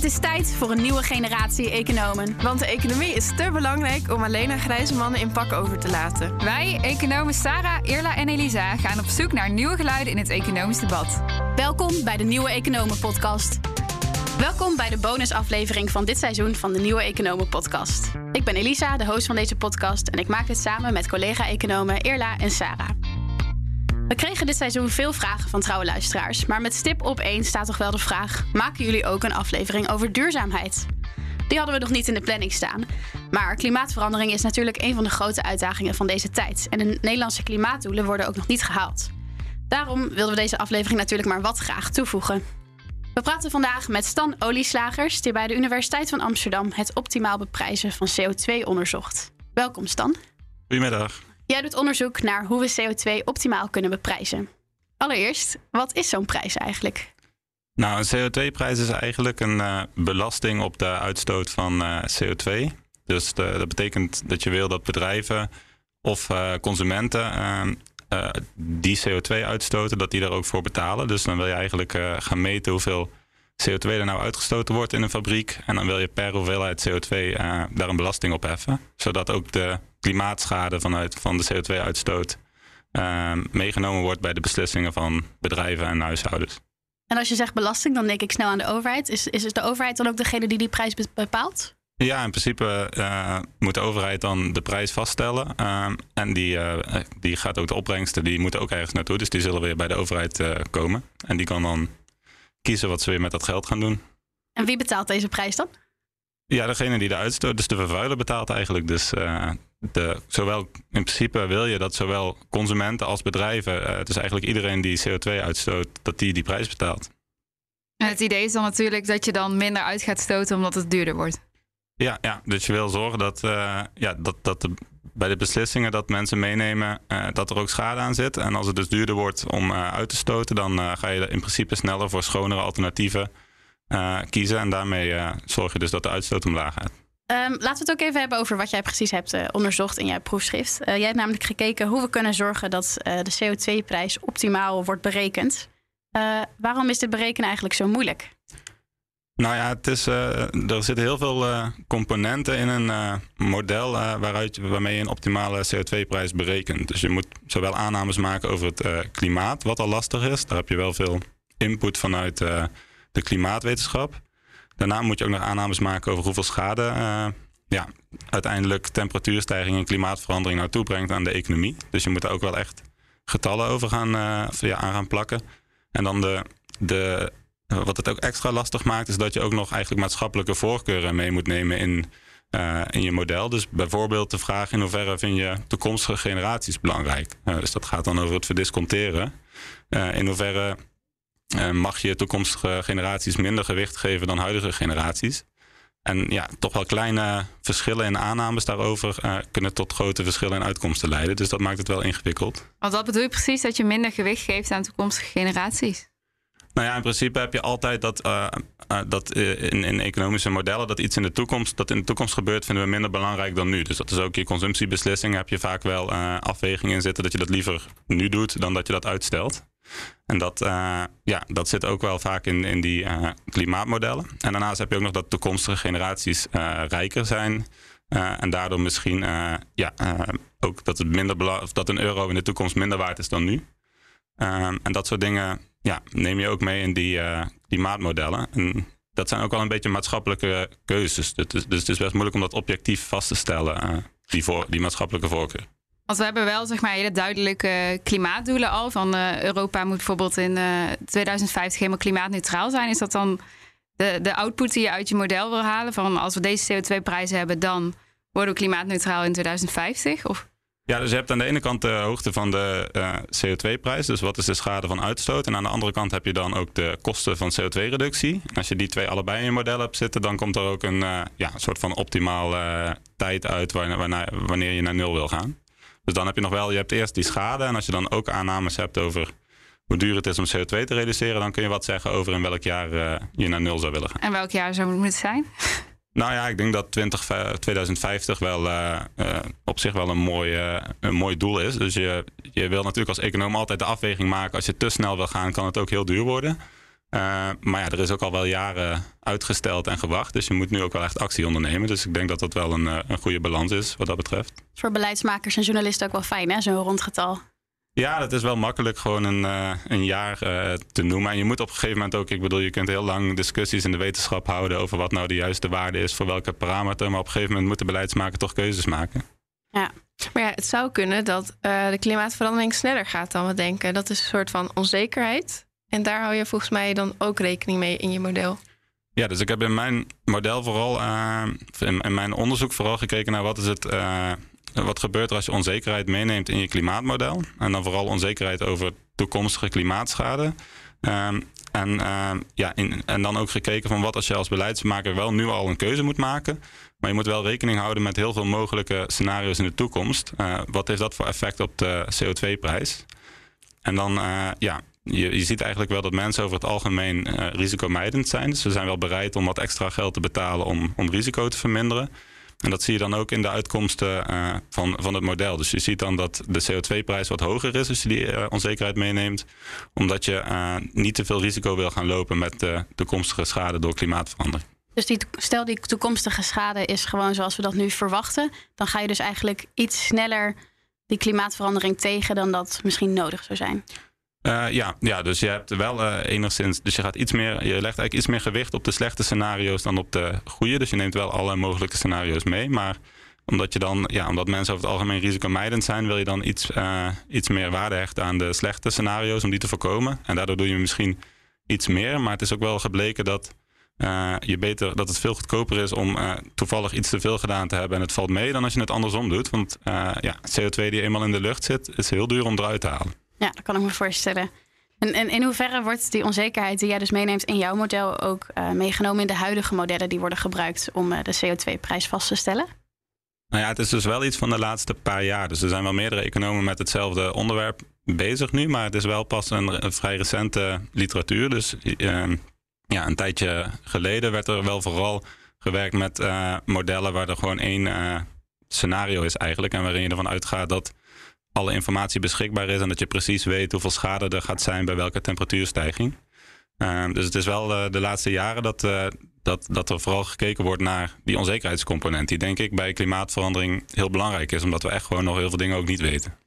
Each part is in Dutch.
Het is tijd voor een nieuwe generatie economen. Want de economie is te belangrijk om alleen aan grijze mannen in pak over te laten. Wij, economen Sarah, Irla en Elisa, gaan op zoek naar nieuwe geluiden in het economisch debat. Welkom bij de Nieuwe Economen Podcast. Welkom bij de bonusaflevering van dit seizoen van de Nieuwe Economen Podcast. Ik ben Elisa, de host van deze podcast, en ik maak dit samen met collega-economen Irla en Sarah. We kregen dit seizoen veel vragen van trouwe luisteraars. Maar met stip op één staat toch wel de vraag: maken jullie ook een aflevering over duurzaamheid? Die hadden we nog niet in de planning staan. Maar klimaatverandering is natuurlijk een van de grote uitdagingen van deze tijd. En de Nederlandse klimaatdoelen worden ook nog niet gehaald. Daarom wilden we deze aflevering natuurlijk maar wat graag toevoegen. We praten vandaag met Stan Olieslagers, die bij de Universiteit van Amsterdam het optimaal beprijzen van CO2 onderzocht. Welkom Stan. Goedemiddag. Jij doet onderzoek naar hoe we CO2 optimaal kunnen beprijzen. Allereerst, wat is zo'n prijs eigenlijk? Nou, een CO2-prijs is eigenlijk een uh, belasting op de uitstoot van uh, CO2. Dus dat betekent dat je wil dat bedrijven of uh, consumenten die CO2 uitstoten, dat die daar ook voor betalen. Dus dan wil je eigenlijk gaan meten hoeveel CO2 er nou uitgestoten wordt in een fabriek. En dan wil je per hoeveelheid CO2 daar een belasting op heffen. Zodat ook de klimaatschade vanuit, van de CO2-uitstoot uh, meegenomen wordt bij de beslissingen van bedrijven en huishoudens. En als je zegt belasting, dan denk ik snel aan de overheid. Is, is de overheid dan ook degene die die prijs bepaalt? Ja, in principe uh, moet de overheid dan de prijs vaststellen. Uh, en die, uh, die gaat ook de opbrengsten, die moeten ook ergens naartoe. Dus die zullen weer bij de overheid komen. En die kan dan kiezen wat ze weer met dat geld gaan doen. En wie betaalt deze prijs dan? Ja, degene die de uitstoot, dus de vervuiler betaalt eigenlijk. Dus de, zowel in principe wil je dat zowel consumenten als bedrijven, uh, dus eigenlijk iedereen die CO2 uitstoot, dat die die prijs betaalt. En het idee is dan natuurlijk dat je dan minder uit gaat stoten omdat het duurder wordt. Ja, ja dus je wil zorgen dat, uh, ja, dat, dat de, bij de beslissingen dat mensen meenemen dat er ook schade aan zit. En als het dus duurder wordt om uit te stoten, dan ga je in principe sneller voor schonere alternatieven kiezen. En daarmee zorg je dus dat de uitstoot omlaag gaat. Um, laten we het ook even hebben over wat jij precies hebt uh, onderzocht in jouw proefschrift. Uh, jij hebt namelijk gekeken hoe we kunnen zorgen dat uh, de CO2-prijs optimaal wordt berekend. waarom is dit berekenen eigenlijk zo moeilijk? Nou ja, het is, er zitten heel veel componenten in een model waaruit, waarmee je een optimale CO2-prijs berekent. Dus je moet zowel aannames maken over het klimaat, wat al lastig is. Daar heb je wel veel input vanuit de klimaatwetenschap. Daarna moet je ook nog aannames maken over hoeveel schade uh, ja, uiteindelijk temperatuurstijging en klimaatverandering nou toebrengt aan de economie. Dus je moet er ook wel echt getallen over gaan, uh, aan gaan plakken. En dan de, de, wat het ook extra lastig maakt, is dat je ook nog eigenlijk maatschappelijke voorkeuren mee moet nemen in, uh, in je model. Dus bijvoorbeeld de vraag in hoeverre vind je toekomstige generaties belangrijk. dus dat gaat dan over het verdisconteren. in hoeverre mag je toekomstige generaties minder gewicht geven dan huidige generaties. En ja, toch wel kleine verschillen in aannames daarover uh, kunnen tot grote verschillen in uitkomsten leiden. Dus dat maakt het wel ingewikkeld. Want wat bedoel je precies dat je minder gewicht geeft aan toekomstige generaties? Nou ja, in principe heb je altijd dat, uh, uh, dat in, in, economische modellen dat iets in de toekomst, dat in de toekomst gebeurt, vinden we minder belangrijk dan nu. Dus dat is ook je consumptiebeslissing. Heb je vaak wel afwegingen in zitten dat je dat liever nu doet dan dat je dat uitstelt. En dat, ja, dat zit ook wel vaak in, in die klimaatmodellen. En daarnaast heb je ook nog dat toekomstige generaties rijker zijn. en daardoor misschien ja, ook dat, het minder dat een euro in de toekomst minder waard is dan nu. Ehm, en dat soort dingen ja, neem je ook mee in die klimaatmodellen. En dat zijn ook wel een beetje maatschappelijke keuzes. Dus, dus het is best moeilijk om dat objectief vast te stellen, die, voor, die maatschappelijke voorkeur. Want we hebben wel zeg maar, hele duidelijke klimaatdoelen al. Van uh, Europa moet bijvoorbeeld in uh, 2050 helemaal klimaatneutraal zijn. Is dat dan de, de output die je uit je model wil halen? Van als we deze CO2-prijzen hebben, dan worden we klimaatneutraal in 2050? Of? Ja, dus je hebt aan de ene kant de hoogte van de uh, CO2-prijs. Dus wat is de schade van uitstoot? En aan de andere kant heb je dan ook de kosten van CO2-reductie. Als je die twee allebei in je model hebt zitten, dan komt er ook een uh, ja, soort van optimaal uh, tijd uit wanneer, wanneer je naar nul wil gaan. Dus dan heb je nog wel, je hebt eerst die schade. En als je dan ook aannames hebt over hoe duur het is om CO2 te reduceren, dan kun je wat zeggen over in welk jaar je naar nul zou willen gaan. En welk jaar zou het moeten zijn? Nou ja, ik denk dat 20, 2050 wel uh, uh, op zich wel een mooi, een mooi doel is. Dus je, je wil natuurlijk als econoom altijd de afweging maken. Als je te snel wil gaan, kan het ook heel duur worden. maar ja, er is ook al wel jaren uitgesteld en gewacht. Dus je moet nu ook wel echt actie ondernemen. Dus ik denk dat dat wel een, een goede balans is wat dat betreft. Voor beleidsmakers en journalisten ook wel fijn, hè? Zo'n rondgetal. Ja, dat is wel makkelijk gewoon een, uh, een jaar uh, te noemen. En je moet op een gegeven moment ook, ik bedoel, je kunt heel lang discussies in de wetenschap houden over wat nou de juiste waarde is voor welke parameter. Maar op een gegeven moment moeten beleidsmakers toch keuzes maken. Ja, maar ja, het zou kunnen dat uh, de klimaatverandering sneller gaat dan we denken. Dat is een soort van onzekerheid. En daar hou je volgens mij dan ook rekening mee in je model. Ja, dus ik heb in mijn model vooral, in, in, mijn onderzoek vooral gekeken naar wat is het wat gebeurt er als je onzekerheid meeneemt in je klimaatmodel. En dan vooral onzekerheid over toekomstige klimaatschade. Um, en, uh, ja, en dan ook gekeken van wat als je als beleidsmaker wel nu al een keuze moet maken. Maar je moet wel rekening houden met heel veel mogelijke scenario's in de toekomst. Uh, wat heeft dat voor effect op de CO2-prijs? En dan, uh, ja, je, je, ziet eigenlijk wel dat mensen over het algemeen uh, risicomijdend zijn. Dus ze zijn wel bereid om wat extra geld te betalen om, om risico te verminderen. En dat zie je dan ook in de uitkomsten uh, van, van het model. Dus je ziet dan dat de CO2-prijs wat hoger is als je die uh, onzekerheid meeneemt. Omdat je uh, niet te veel risico wil gaan lopen met de toekomstige schade door klimaatverandering. Dus die, stel die toekomstige schade is gewoon zoals we dat nu verwachten. Dan ga je dus eigenlijk iets sneller die klimaatverandering tegen dan dat misschien nodig zou zijn. Uh, ja, ja, dus je hebt wel uh, enigszins. Dus je gaat iets meer. Je legt eigenlijk iets meer gewicht op de slechte scenario's dan op de goede. Dus je neemt wel alle mogelijke scenario's mee. Maar omdat je dan, ja, omdat mensen over het algemeen risicomijdend zijn, wil je dan iets, uh, iets meer waarde hechten aan de slechte scenario's om die te voorkomen. En daardoor doe je misschien iets meer. Maar het is ook wel gebleken dat. je beter, dat het veel goedkoper is om toevallig iets te veel gedaan te hebben en het valt mee dan als je het andersom doet. Want ja, CO2 die eenmaal in de lucht zit, is heel duur om eruit te halen. Ja, dat kan ik me voorstellen. En, en in hoeverre wordt die onzekerheid die jij dus meeneemt in jouw model ook uh, meegenomen in de huidige modellen die worden gebruikt om uh, de CO2-prijs vast te stellen? Nou ja, het is dus wel iets van de laatste paar jaar. Dus er zijn wel meerdere economen met hetzelfde onderwerp bezig nu, maar het is wel pas een, vrij recente literatuur. Dus uh, ja, een tijdje geleden werd er wel vooral gewerkt met modellen waar er gewoon één scenario is eigenlijk en waarin je ervan uitgaat dat alle informatie beschikbaar is en dat je precies weet hoeveel schade er gaat zijn bij welke temperatuurstijging. Uh, dus het is wel uh, de laatste jaren dat, uh, dat, dat er vooral gekeken wordt naar die onzekerheidscomponent. Die denk ik bij klimaatverandering heel belangrijk is, omdat we echt gewoon nog heel veel dingen ook niet weten.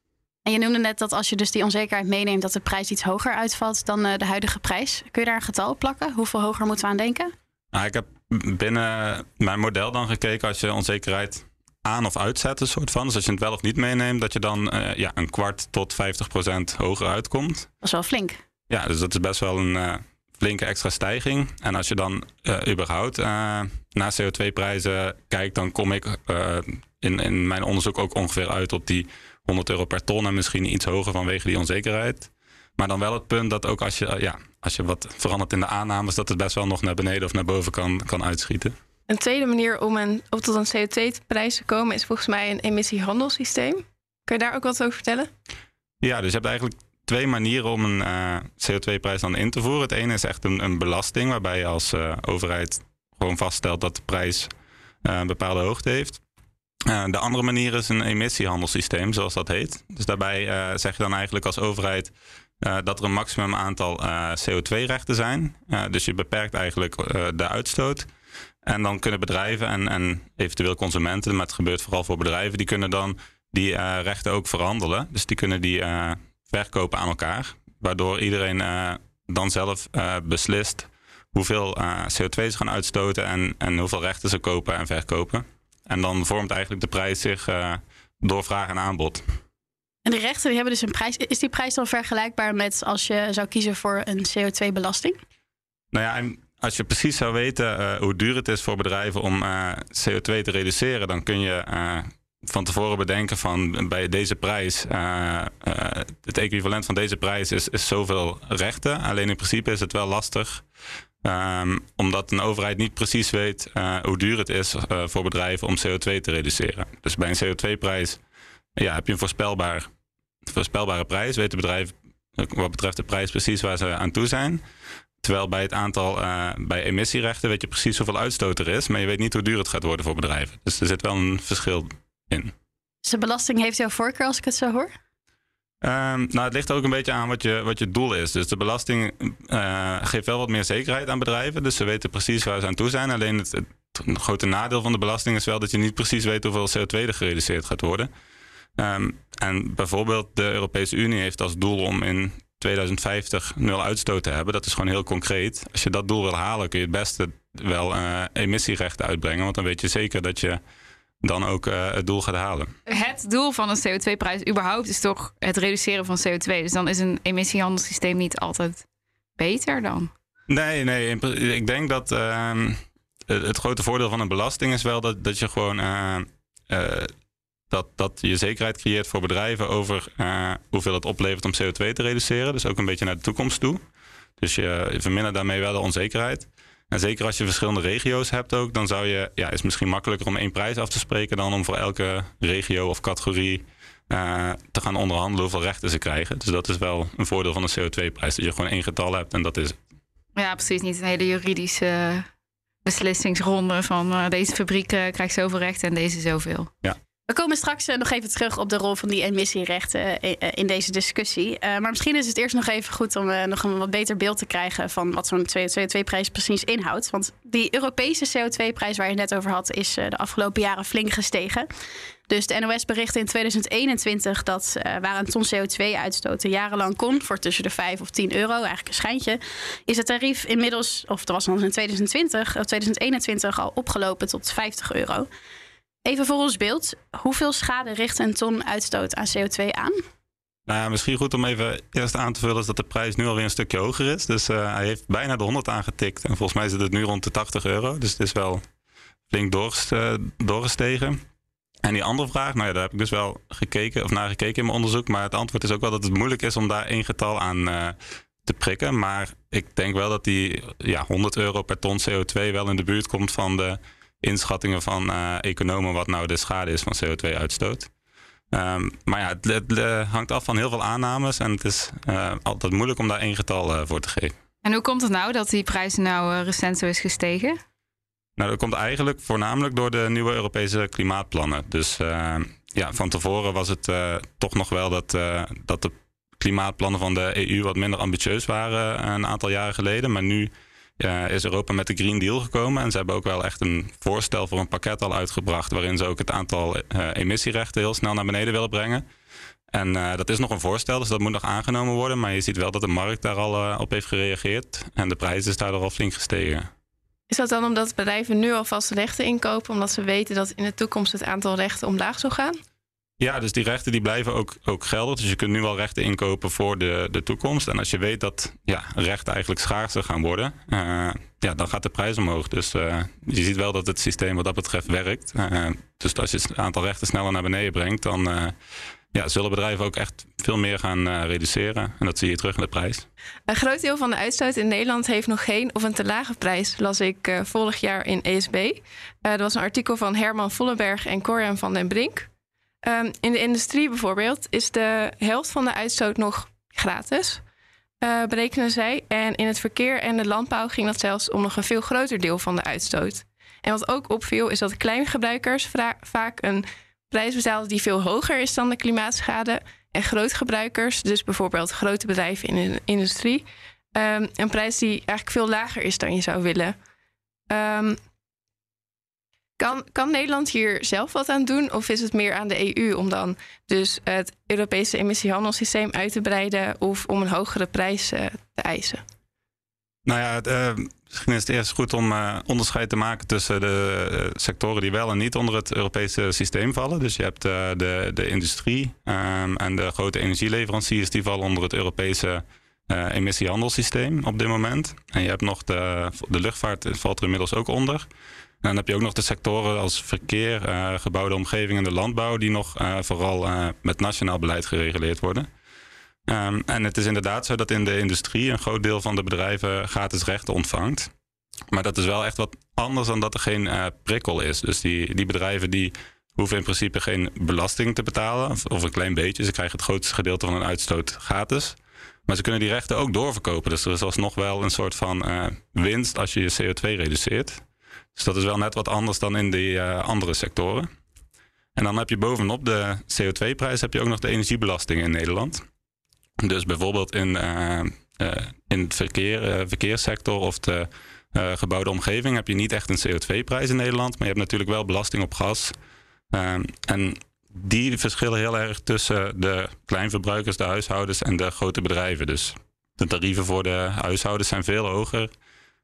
En je noemde net dat als je dus die onzekerheid meeneemt, dat de prijs iets hoger uitvalt dan de huidige prijs. Kun je daar een getal op plakken? Hoeveel hoger moeten we aan denken? Nou, ik heb binnen mijn model dan gekeken als je onzekerheid aan- of uitzetten, soort van. Dus als je het wel of niet meeneemt, dat je dan uh, ja, een kwart tot 50 procent hoger uitkomt. Dat is wel flink. Ja, dus dat is best wel een uh, flinke extra stijging. En als je dan uh, überhaupt naar CO2-prijzen kijkt, dan kom ik in, in mijn onderzoek ook ongeveer uit op die 100 euro per ton en misschien iets hoger vanwege die onzekerheid. Maar dan wel het punt dat ook als je, ja, als je wat verandert in de aannames, dat het best wel nog naar beneden of naar boven kan, kan uitschieten. Een tweede manier om, een, om tot een CO2-prijs te komen is volgens mij een emissiehandelssysteem. Kun je daar ook wat over vertellen? Ja, dus je hebt eigenlijk twee manieren om een uh, CO2-prijs dan in te voeren. Het ene is echt een, een belasting, waarbij je als uh, overheid gewoon vaststelt dat de prijs uh, een bepaalde hoogte heeft. de andere manier is een emissiehandelssysteem, zoals dat heet. Dus daarbij zeg je dan eigenlijk als overheid dat er een maximum aantal CO2-rechten zijn. dus je beperkt eigenlijk de uitstoot. En dan kunnen bedrijven en, en eventueel consumenten, maar het gebeurt vooral voor bedrijven, die kunnen dan die uh, rechten ook verhandelen. Dus die kunnen die uh, verkopen aan elkaar. Waardoor iedereen uh, dan zelf beslist hoeveel CO2 ze gaan uitstoten en, en hoeveel rechten ze kopen en verkopen. En dan vormt eigenlijk de prijs zich door vraag en aanbod. En de rechten die hebben dus een prijs. Is die prijs dan vergelijkbaar met als je zou kiezen voor een CO2-belasting? Nou ja, als je precies zou weten uh, hoe duur het is voor bedrijven om uh, CO2 te reduceren, dan kun je uh, van tevoren bedenken van bij deze prijs, het equivalent van deze prijs is, is zoveel rechten. Alleen in principe is het wel lastig. Um, omdat een overheid niet precies weet hoe duur het is voor bedrijven om CO2 te reduceren. Dus bij een CO2-prijs ja, heb je een voorspelbaar, voorspelbare prijs. Weten bedrijven wat betreft de prijs precies waar ze aan toe zijn. Terwijl bij het aantal bij emissierechten weet je precies hoeveel uitstoot er is, maar je weet niet hoe duur het gaat worden voor bedrijven. Dus er zit wel een verschil in. Dus de belasting heeft jouw voorkeur als ik het zo hoor? Um, nou, het ligt ook een beetje aan wat je, wat je doel is. Dus de belasting uh, geeft wel wat meer zekerheid aan bedrijven. Dus ze weten precies waar ze aan toe zijn. Alleen het, het, grote nadeel van de belasting is wel dat je niet precies weet hoeveel CO2 er gereduceerd gaat worden. Um, en bijvoorbeeld de Europese Unie heeft als doel om in 2050 nul uitstoot te hebben. Dat is gewoon heel concreet. Als je dat doel wil halen, kun je het beste wel uh, emissierechten uitbrengen. Want dan weet je zeker dat je dan ook uh, het doel gaat halen. Het doel van een CO2-prijs überhaupt is toch het reduceren van CO2. Dus dan is een emissiehandelssysteem niet altijd beter dan? Nee, nee. Ik denk dat uh, het grote voordeel van een belasting is wel dat, dat je gewoon uh, dat, dat je zekerheid creëert voor bedrijven over hoeveel het oplevert om CO2 te reduceren. Dus ook een beetje naar de toekomst toe. Dus je, je vermindert daarmee wel de onzekerheid. En zeker als je verschillende regio's hebt ook, dan zou je, ja, is het misschien makkelijker om één prijs af te spreken dan om voor elke regio of categorie uh, te gaan onderhandelen hoeveel rechten ze krijgen. Dus dat is wel een voordeel van een CO2-prijs. Dat je gewoon één getal hebt en dat is het. Ja, precies. Niet een hele juridische beslissingsronde van uh, deze fabriek uh, krijgt zoveel rechten en deze zoveel. Ja. We komen straks nog even terug op de rol van die emissierechten in deze discussie. Uh, maar misschien is het eerst nog even goed om uh, nog een wat beter beeld te krijgen van wat zo'n CO2-prijs precies inhoudt. Want die Europese CO2-prijs waar je het net over had, is uh, de afgelopen jaren flink gestegen. Dus de NOS berichtte in 2021 dat waar een ton CO2-uitstoot jarenlang kon voor tussen de 5 of 10 euro, eigenlijk een schijntje, is het tarief inmiddels, of dat was nog in 2020 of 2021 al opgelopen tot 50 euro. Even voor ons beeld, hoeveel schade richt een ton uitstoot aan CO2 aan? Nou ja, misschien goed om even eerst aan te vullen is dat de prijs nu alweer een stukje hoger is. Dus uh, hij heeft bijna de 100 aangetikt. En volgens mij zit het nu rond de 80 euro. Dus het is wel flink doorgestegen. En die andere vraag, nou ja, daar heb ik dus wel gekeken of naar gekeken in mijn onderzoek. Maar het antwoord is ook wel dat het moeilijk is om daar één getal aan uh, te prikken. Maar ik denk wel dat die ja, 100 euro per ton CO2 wel in de buurt komt van de inschattingen van uh, economen wat nou de schade is van CO2-uitstoot. Um, maar ja, het, het, het, hangt af van heel veel aannames en het is uh, altijd moeilijk om daar één getal voor te geven. En hoe komt het nou dat die prijs nou recent zo is gestegen? Nou, dat komt eigenlijk voornamelijk door de nieuwe Europese klimaatplannen. Dus ja, van tevoren was het toch nog wel dat, dat de klimaatplannen van de EU wat minder ambitieus waren een aantal jaren geleden. Maar nu is Europa met de Green Deal gekomen. En ze hebben ook wel echt een voorstel voor een pakket al uitgebracht. waarin ze ook het aantal uh, emissierechten heel snel naar beneden willen brengen. En uh, dat is nog een voorstel, dus dat moet nog aangenomen worden. Maar je ziet wel dat de markt daar al op heeft gereageerd. En de prijs is daar al flink gestegen. Is dat dan omdat bedrijven nu alvast rechten inkopen, omdat ze weten dat in de toekomst het aantal rechten omlaag zal gaan? Ja, dus die rechten die blijven ook, ook. Dus je kunt nu al rechten inkopen voor de, de toekomst. En als je weet dat ja, rechten eigenlijk schaarser gaan worden, uh, ja, dan gaat de prijs omhoog. Dus uh, je ziet wel dat het systeem wat dat betreft werkt. Uh, dus als je het aantal rechten sneller naar beneden brengt, dan ja, zullen bedrijven ook echt veel meer gaan reduceren. En dat zie je terug in de prijs. Een groot deel van de uitstoot in Nederland heeft nog geen of een te lage prijs, las ik vorig jaar in ESB. dat was een artikel van Herman Vollenberg en Corian van den Brink. Um, in de industrie bijvoorbeeld is de helft van de uitstoot nog gratis, uh, berekenen zij. En in het verkeer en de landbouw ging dat zelfs om nog een veel groter deel van de uitstoot. En wat ook opviel is dat kleingebruikers vaak een prijs betalen die veel hoger is dan de klimaatschade. En grootgebruikers, dus bijvoorbeeld grote bedrijven in de industrie, um, een prijs die eigenlijk veel lager is dan je zou willen. Um, kan, kan Nederland hier zelf wat aan doen? Of is het meer aan de EU om dan dus het Europese emissiehandelssysteem uit te breiden of om een hogere prijs uh, te eisen? Nou ja, uh, misschien is het eerst goed om uh, onderscheid te maken tussen de sectoren die wel en niet onder het Europese systeem vallen. Dus je hebt de, de industrie um, en de grote energieleveranciers die vallen onder het Europese emissiehandelssysteem op dit moment. En je hebt nog de, de luchtvaart, valt er inmiddels ook onder. Dan heb je ook nog de sectoren als verkeer, uh, gebouwde omgeving en de landbouw, die nog uh, vooral uh, met nationaal beleid gereguleerd worden. Um, en het is inderdaad zo dat in de industrie een groot deel van de bedrijven gratis rechten ontvangt. Maar dat is wel echt wat anders dan dat er geen prikkel is. Dus die, die bedrijven die hoeven in principe geen belasting te betalen, of een klein beetje. Ze krijgen het grootste gedeelte van hun uitstoot gratis. Maar ze kunnen die rechten ook doorverkopen. Dus er is alsnog wel een soort van winst als je je CO2 reduceert. Dus dat is wel net wat anders dan in die uh, andere sectoren. En dan heb je bovenop de CO2-prijs heb je ook nog de energiebelasting in Nederland. Dus bijvoorbeeld in, uh, in het verkeer, verkeerssector of de gebouwde omgeving heb je niet echt een CO2-prijs in Nederland, maar je hebt natuurlijk wel belasting op gas. en die verschillen heel erg tussen de kleinverbruikers, de huishoudens en de grote bedrijven. Dus de tarieven voor de huishoudens zijn veel hoger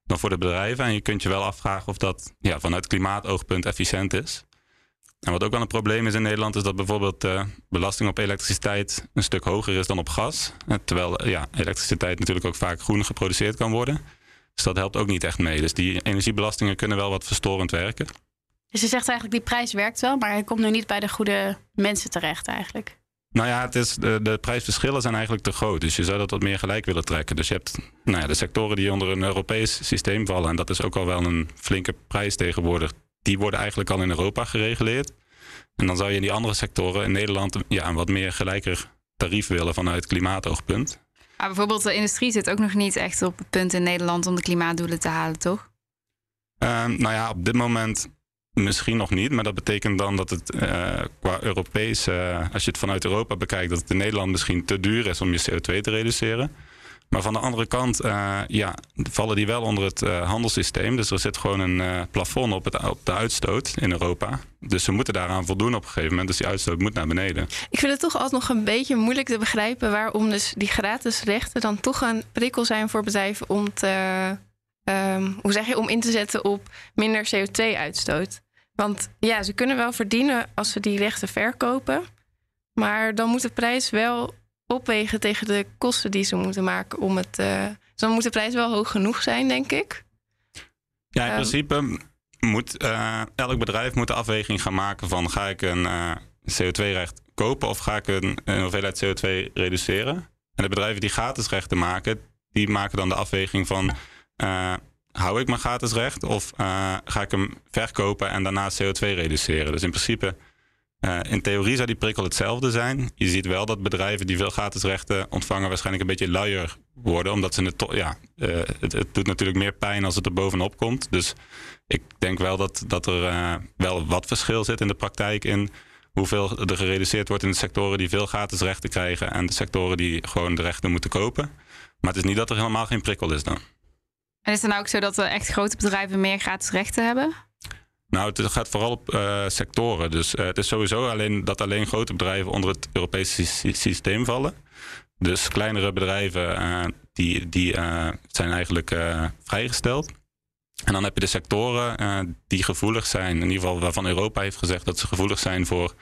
dan voor de bedrijven. En je kunt je wel afvragen of dat ja, vanuit klimaatoogpunt efficiënt is. En wat ook wel een probleem is in Nederland, is dat bijvoorbeeld de belasting op elektriciteit een stuk hoger is dan op gas. Terwijl ja, elektriciteit natuurlijk ook vaak groen geproduceerd kan worden. Dus dat helpt ook niet echt mee. Dus die energiebelastingen kunnen wel wat verstorend werken. Dus je zegt eigenlijk die prijs werkt wel, maar hij komt nu niet bij de goede mensen terecht eigenlijk. Nou ja, het is, de, de prijsverschillen zijn eigenlijk te groot. Dus je zou dat wat meer gelijk willen trekken. Dus je hebt nou ja, de sectoren die onder een Europees systeem vallen. En dat is ook al wel een flinke prijs tegenwoordig. Die worden eigenlijk al in Europa gereguleerd. En dan zou je in die andere sectoren in Nederland ja, een wat meer gelijker tarief willen vanuit klimaatoogpunt. Maar bijvoorbeeld de industrie zit ook nog niet echt op het punt in Nederland om de klimaatdoelen te halen, toch? Um, nou ja, op dit moment Misschien nog niet, maar dat betekent dan dat het uh, qua Europees, uh, als je het vanuit Europa bekijkt, dat het in Nederland misschien te duur is om je CO2 te reduceren. Maar van de andere kant uh, ja, vallen die wel onder het handelssysteem. Dus er zit gewoon een plafond op, het, op de uitstoot in Europa. Dus ze moeten daaraan voldoen op een gegeven moment. Dus die uitstoot moet naar beneden. Ik vind het toch altijd nog een beetje moeilijk te begrijpen waarom dus die gratis rechten dan toch een prikkel zijn voor bedrijven om te. Um, hoe zeg je, om in te zetten op minder CO2-uitstoot. Want ja, ze kunnen wel verdienen als ze die rechten verkopen. Maar dan moet de prijs wel opwegen tegen de kosten die ze moeten maken om het. Uh, dan moet de prijs wel hoog genoeg zijn, denk ik. Ja, in um, principe moet uh, elk bedrijf moet de afweging gaan maken van ga ik een uh, CO2-recht kopen of ga ik een, een, hoeveelheid CO2 reduceren. En de bedrijven die gratis rechten maken, die maken dan de afweging van hou ik mijn gratis recht of uh, ga ik hem verkopen en daarna CO2 reduceren? Dus in principe, uh, in theorie zou die prikkel hetzelfde zijn. Je ziet wel dat bedrijven die veel gratis rechten ontvangen waarschijnlijk een beetje luier worden, omdat ze het, ja, uh, het, het, doet natuurlijk meer pijn als het er bovenop komt. Dus ik denk wel dat, dat er wel wat verschil zit in de praktijk in hoeveel er gereduceerd wordt in de sectoren die veel gratis rechten krijgen en de sectoren die gewoon de rechten moeten kopen. Maar het is niet dat er helemaal geen prikkel is dan. En is het nou ook zo dat er echt grote bedrijven meer gratis rechten hebben? Nou, het gaat vooral op uh, sectoren. Dus uh, het is sowieso alleen dat alleen grote bedrijven onder het Europese systeem vallen. Dus kleinere bedrijven uh, die, die zijn eigenlijk vrijgesteld. En dan heb je de sectoren die gevoelig zijn, in ieder geval waarvan Europa heeft gezegd dat ze gevoelig zijn voor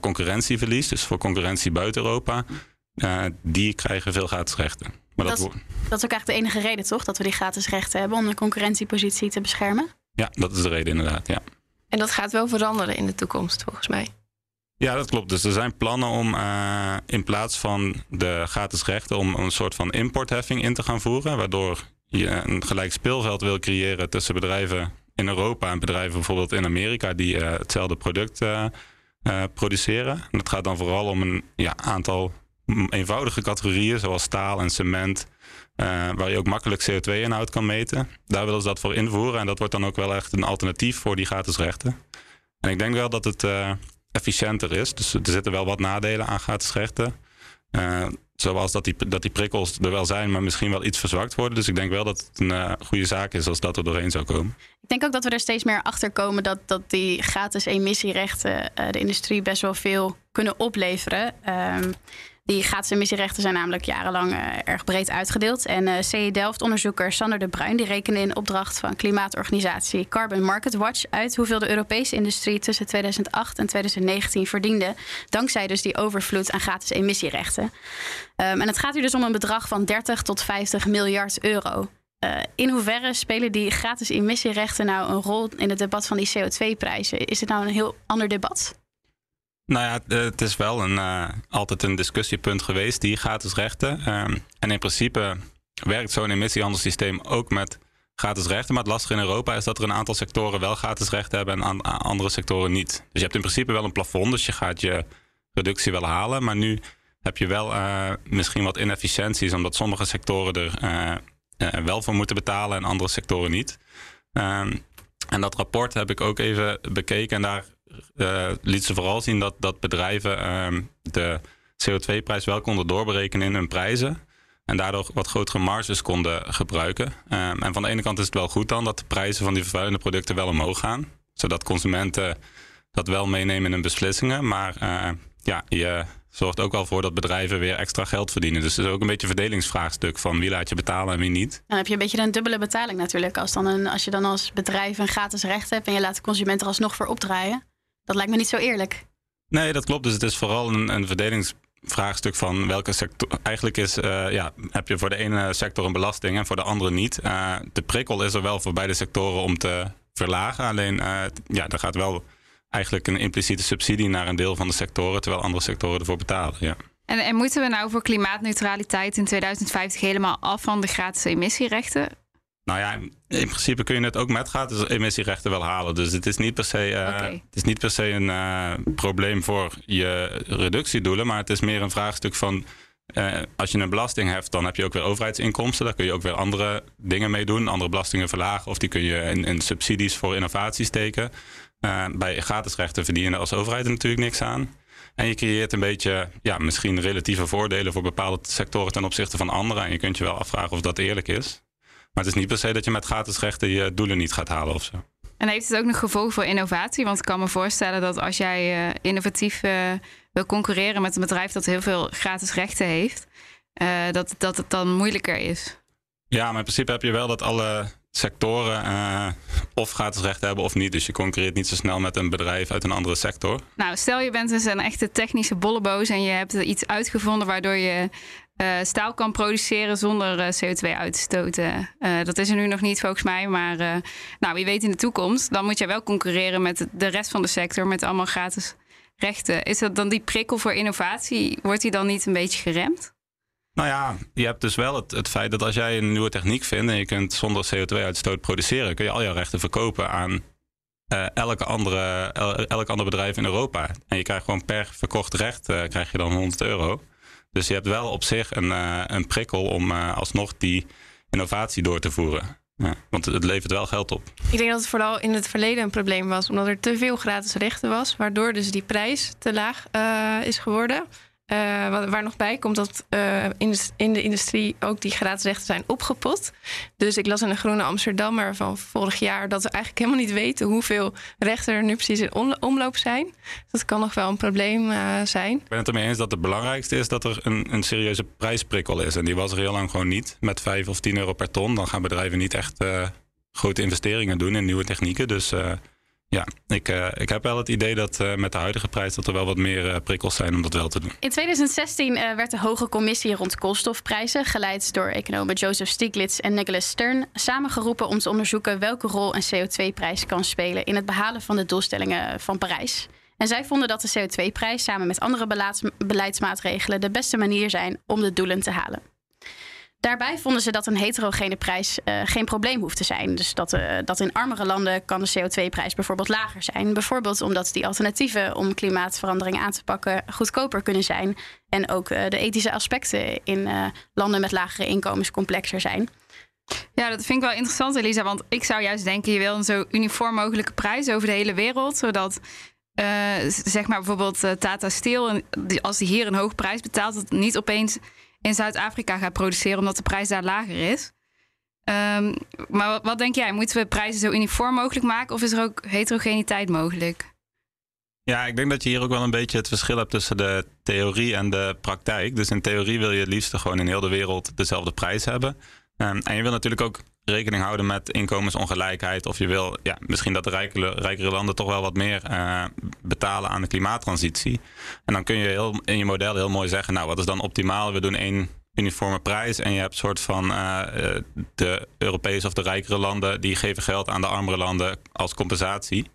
concurrentieverlies, dus voor concurrentie buiten Europa. die krijgen veel gratis rechten. Maar dat, dat, dat, is ook eigenlijk de enige reden, toch? Dat we die gratis rechten hebben om de concurrentiepositie te beschermen? Ja, dat is de reden inderdaad, ja. En dat gaat wel veranderen in de toekomst, volgens mij. Ja, dat klopt. Dus er zijn plannen om uh, in plaats van de gratis rechten... om een soort van importheffing in te gaan voeren... waardoor je een gelijk speelveld wil creëren tussen bedrijven in Europa... en bedrijven bijvoorbeeld in Amerika die uh, hetzelfde product uh, produceren. En dat gaat dan vooral om een ja, aantal eenvoudige categorieën zoals staal en cement, uh, waar je ook makkelijk CO2-inhoud kan meten. Daar willen ze dat voor invoeren en dat wordt dan ook wel echt een alternatief voor die gratis rechten. En ik denk wel dat het uh, efficiënter is. Dus er zitten wel wat nadelen aan gratis rechten. Uh, zoals dat die, dat die prikkels er wel zijn, maar misschien wel iets verzwakt worden. Dus ik denk wel dat het een goede zaak is als dat er doorheen zou komen. Ik denk ook dat we er steeds meer achter komen dat, dat die gratis emissierechten de industrie best wel veel kunnen opleveren. Ehm, die gratis emissierechten zijn namelijk jarenlang uh, erg breed uitgedeeld. En uh, CE Delft-onderzoeker Sander de Bruin die rekende in opdracht van klimaatorganisatie Carbon Market Watch uit hoeveel de Europese industrie tussen 2008 en 2019 verdiende. Dankzij dus die overvloed aan gratis emissierechten. Um, en het gaat hier dus om een bedrag van 30 tot 50 miljard euro. Uh, in hoeverre spelen die gratis emissierechten nou een rol in het debat van die CO2-prijzen? Is het nou een heel ander debat? Nou ja, het is wel een, uh, altijd een discussiepunt geweest, die gratis rechten. Um, en in principe werkt zo'n emissiehandelssysteem ook met gratis rechten. Maar het lastige in Europa is dat er een aantal sectoren wel gratis rechten hebben en andere sectoren niet. Dus je hebt in principe wel een plafond, dus je gaat je reductie wel halen. Maar nu heb je wel uh, misschien wat inefficiënties, omdat sommige sectoren er wel voor moeten betalen en andere sectoren niet. Um, en dat rapport heb ik ook even bekeken en daar uh, liet ze vooral zien dat, dat bedrijven um, de CO2-prijs wel konden doorberekenen in hun prijzen. En daardoor wat grotere marges konden gebruiken. Um, en van de ene kant is het wel goed dan dat de prijzen van die vervuilende producten wel omhoog gaan. Zodat consumenten dat wel meenemen in hun beslissingen. Maar uh, ja, je zorgt ook wel voor dat bedrijven weer extra geld verdienen. Dus het is ook een beetje een verdelingsvraagstuk van wie laat je betalen en wie niet. Dan heb je een beetje een dubbele betaling natuurlijk. Als, dan als je dan als bedrijf een gratis recht hebt en je laat de consument er alsnog voor opdraaien. Dat lijkt me niet zo eerlijk. Nee, dat klopt. Dus het is vooral een, een verdelingsvraagstuk van welke sector. Eigenlijk is, uh, ja, heb je voor de ene sector een belasting en voor de andere niet. Uh, de prikkel is er wel voor beide sectoren om te verlagen. Alleen, uh, ja, er gaat wel eigenlijk een impliciete subsidie naar een deel van de sectoren, terwijl andere sectoren ervoor betalen. Ja. En, en moeten we nou voor klimaatneutraliteit in 2050 helemaal af van de gratis emissierechten? Nou ja, in principe kun je het ook met gratis emissierechten wel halen. Dus het is niet per se, uh, okay. het is niet per se een uh, probleem voor je reductiedoelen. Maar het is meer een vraagstuk van. Uh, als je een belasting hebt, dan heb je ook weer overheidsinkomsten. Daar kun je ook weer andere dingen mee doen. Andere belastingen verlagen. Of die kun je in, in subsidies voor innovatie steken. bij gratis rechten verdien je er als overheid natuurlijk niks aan. En je creëert een beetje, ja, misschien relatieve voordelen voor bepaalde sectoren ten opzichte van andere. En je kunt je wel afvragen of dat eerlijk is. Maar het is niet per se dat je met gratis rechten je doelen niet gaat halen of zo. En heeft het ook nog gevolg voor innovatie? Want ik kan me voorstellen dat als jij uh, innovatief uh, wil concurreren met een bedrijf dat heel veel gratis rechten heeft, uh, dat, dat het dan moeilijker is. Ja, maar in principe heb je wel dat alle sectoren of gratis rechten hebben of niet. Dus je concurreert niet zo snel met een bedrijf uit een andere sector. Nou, stel je bent dus een echte technische bolleboos en je hebt iets uitgevonden waardoor je uh, staal kan produceren zonder uh, CO2 uit te stoten. Uh, dat is er nu nog niet volgens mij, maar nou, wie weet in de toekomst. Dan moet je wel concurreren met de rest van de sector met allemaal gratis rechten. Is dat dan die prikkel voor innovatie, wordt die dan niet een beetje geremd? Nou ja, je hebt dus wel het, het feit dat als jij een nieuwe techniek vindt en je kunt zonder CO2-uitstoot produceren, kun je al jouw rechten verkopen aan elke andere, elk ander bedrijf in Europa. En je krijgt gewoon per verkocht recht krijg je dan 100 euro. Dus je hebt wel op zich een, uh, een prikkel om uh, alsnog die innovatie door te voeren. Ja, want het levert wel geld op. Ik denk dat het vooral in het verleden een probleem was, omdat er te veel gratis rechten was, waardoor dus die prijs te laag uh, is geworden. Uh, waar nog bij komt dat uh, in, de, in, de, industrie ook die gratis rechten zijn opgepot. Dus ik las in de Groene Amsterdammer van vorig jaar dat we eigenlijk helemaal niet weten hoeveel rechten er nu precies in omloop zijn. Dat kan nog wel een probleem uh, zijn. Ik ben het ermee eens dat het belangrijkste is dat er een, een serieuze prijsprikkel is. En die was er heel lang gewoon niet. Met 5 of 10 euro per ton. Dan gaan bedrijven niet echt grote investeringen doen in nieuwe technieken. Dus ja, ik, uh, ik heb wel het idee dat uh, met de huidige prijs dat er wel wat meer uh, prikkels zijn om dat wel te doen. In 2016 werd de Hoge Commissie rond koolstofprijzen, geleid door economen Joseph Stiglitz en Nicholas Stern, samengeroepen om te onderzoeken welke rol een CO2-prijs kan spelen in het behalen van de doelstellingen van Parijs. En zij vonden dat de CO2-prijs samen met andere beleidsmaatregelen de beste manier zijn om de doelen te halen. Daarbij vonden ze dat een heterogene prijs uh, geen probleem hoeft te zijn. Dus dat, uh, dat in armere landen kan de CO2-prijs bijvoorbeeld lager zijn. Bijvoorbeeld omdat die alternatieven om klimaatverandering aan te pakken goedkoper kunnen zijn. En ook uh, de ethische aspecten in landen met lagere inkomens complexer zijn. Ja, dat vind ik wel interessant, Elisa. Want ik zou juist denken, je wil een zo uniform mogelijke prijs over de hele wereld. Zodat zeg maar bijvoorbeeld Tata Steel, als die hier een hoge prijs betaalt, dat niet opeens in Zuid-Afrika gaat produceren, omdat de prijs daar lager is. Um, maar wat, denk jij? Moeten we prijzen zo uniform mogelijk maken of is er ook heterogeniteit mogelijk? Ja, ik denk dat je hier ook wel een beetje het verschil hebt tussen de theorie en de praktijk. Dus in theorie wil je het liefst gewoon in heel de wereld dezelfde prijs hebben. Um, en je wil natuurlijk ook rekening houden met inkomensongelijkheid. Of je wil ja, misschien dat de rijkere, landen toch wel wat meer uh, betalen aan de klimaattransitie. En dan kun je heel, in je model heel mooi zeggen, nou wat is dan optimaal? We doen één uniforme prijs. En je hebt soort van de Europese of de rijkere landen die geven geld aan de armere landen als compensatie.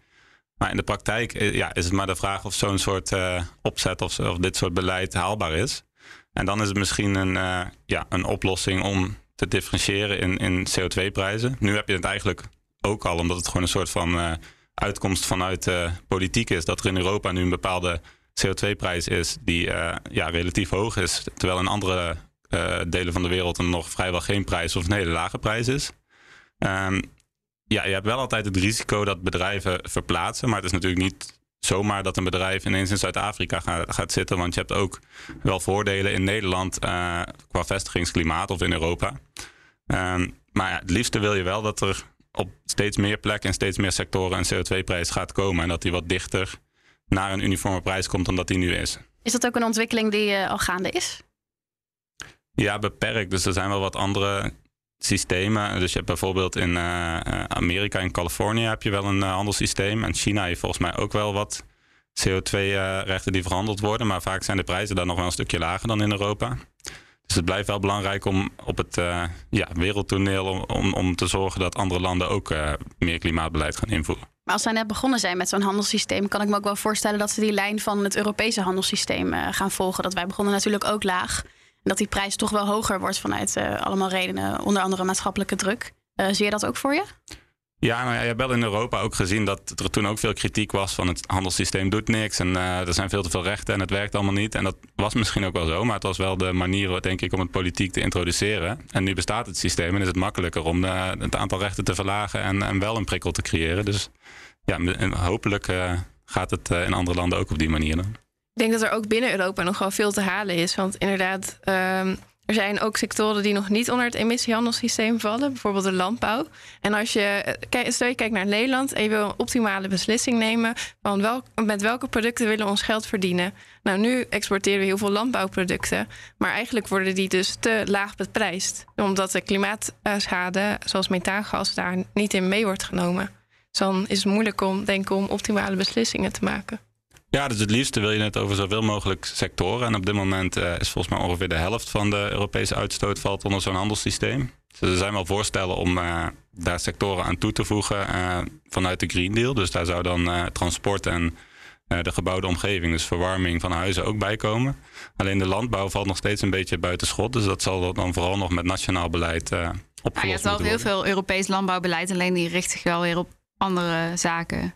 Maar in de praktijk ja, is het maar de vraag of zo'n soort opzet of, of dit soort beleid haalbaar is. En dan is het misschien een, ja, een oplossing om te differentiëren in, in CO2-prijzen. Nu heb je het eigenlijk ook al, omdat het gewoon een soort van uh, uitkomst vanuit uh, politiek is. Dat er in Europa nu een bepaalde CO2-prijs is die uh, ja, relatief hoog is. Terwijl in andere delen van de wereld er nog vrijwel geen prijs of een hele lage prijs is. Um, ja, je hebt wel altijd het risico dat bedrijven verplaatsen. Maar het is natuurlijk niet zomaar dat een bedrijf ineens in Zuid-Afrika gaat, gaat, zitten. Want je hebt ook wel voordelen in Nederland uh, qua vestigingsklimaat of in Europa. Um, maar ja, het liefste wil je wel dat er op steeds meer plekken en steeds meer sectoren een CO2-prijs gaat komen. En dat die wat dichter naar een uniforme prijs komt dan dat die nu is. Is dat ook een ontwikkeling die uh, al gaande is? Ja, beperkt. Dus er zijn wel wat andere systemen. Dus je hebt bijvoorbeeld in uh, Amerika en Californië heb je wel een uh, handelssysteem. En China heeft volgens mij ook wel wat CO2-rechten die verhandeld worden. Maar vaak zijn de prijzen daar nog wel een stukje lager dan in Europa. Dus het blijft wel belangrijk om op het ja, wereldtoneel om, om, om, te zorgen dat andere landen ook meer klimaatbeleid gaan invoeren. Maar als zij net begonnen zijn met zo'n handelssysteem, kan ik me ook wel voorstellen dat ze die lijn van het Europese handelssysteem gaan volgen. Dat wij begonnen natuurlijk ook laag dat die prijs toch wel hoger wordt vanuit uh, allemaal redenen, onder andere maatschappelijke druk. Uh, zie je dat ook voor je? Ja, nou ja, je hebt wel in Europa ook gezien dat er toen ook veel kritiek was van het handelssysteem doet niks en uh, er zijn veel te veel rechten en het werkt allemaal niet. En dat was misschien ook wel zo, maar het was wel de manier, denk ik, om het politiek te introduceren. En nu bestaat het systeem en is het makkelijker om het aantal rechten te verlagen en, en, wel een prikkel te creëren. Dus ja, hopelijk gaat het in andere landen ook op die manier dan. Ik denk dat er ook binnen Europa nog wel veel te halen is. Want inderdaad, um, er zijn ook sectoren die nog niet onder het emissiehandelssysteem vallen. Bijvoorbeeld de landbouw. En als je, stel je kijkt naar Nederland en je wil een optimale beslissing nemen van wel, met welke producten willen we ons geld verdienen. Nou, nu exporteren we heel veel landbouwproducten. Maar eigenlijk worden die dus te laag beprijsd. Omdat de klimaatschade, zoals methaangas, daar niet in mee wordt genomen. Dus dan is het moeilijk om, denk ik, om optimale beslissingen te maken. Ja, dus het liefste wil je het over zoveel mogelijk sectoren. En op dit moment uh, is volgens mij ongeveer de helft van de Europese uitstoot valt onder zo'n handelssysteem. Dus er zijn wel voorstellen om uh, daar sectoren aan toe te voegen uh, vanuit de Green Deal. Dus daar zou dan transport en de gebouwde omgeving, dus verwarming van huizen, ook bij komen. Alleen de landbouw valt nog steeds een beetje buiten schot. Dus dat zal dan vooral nog met nationaal beleid opgelost worden. je hebt wel heel veel Europees landbouwbeleid, alleen die richt zich wel weer op andere zaken.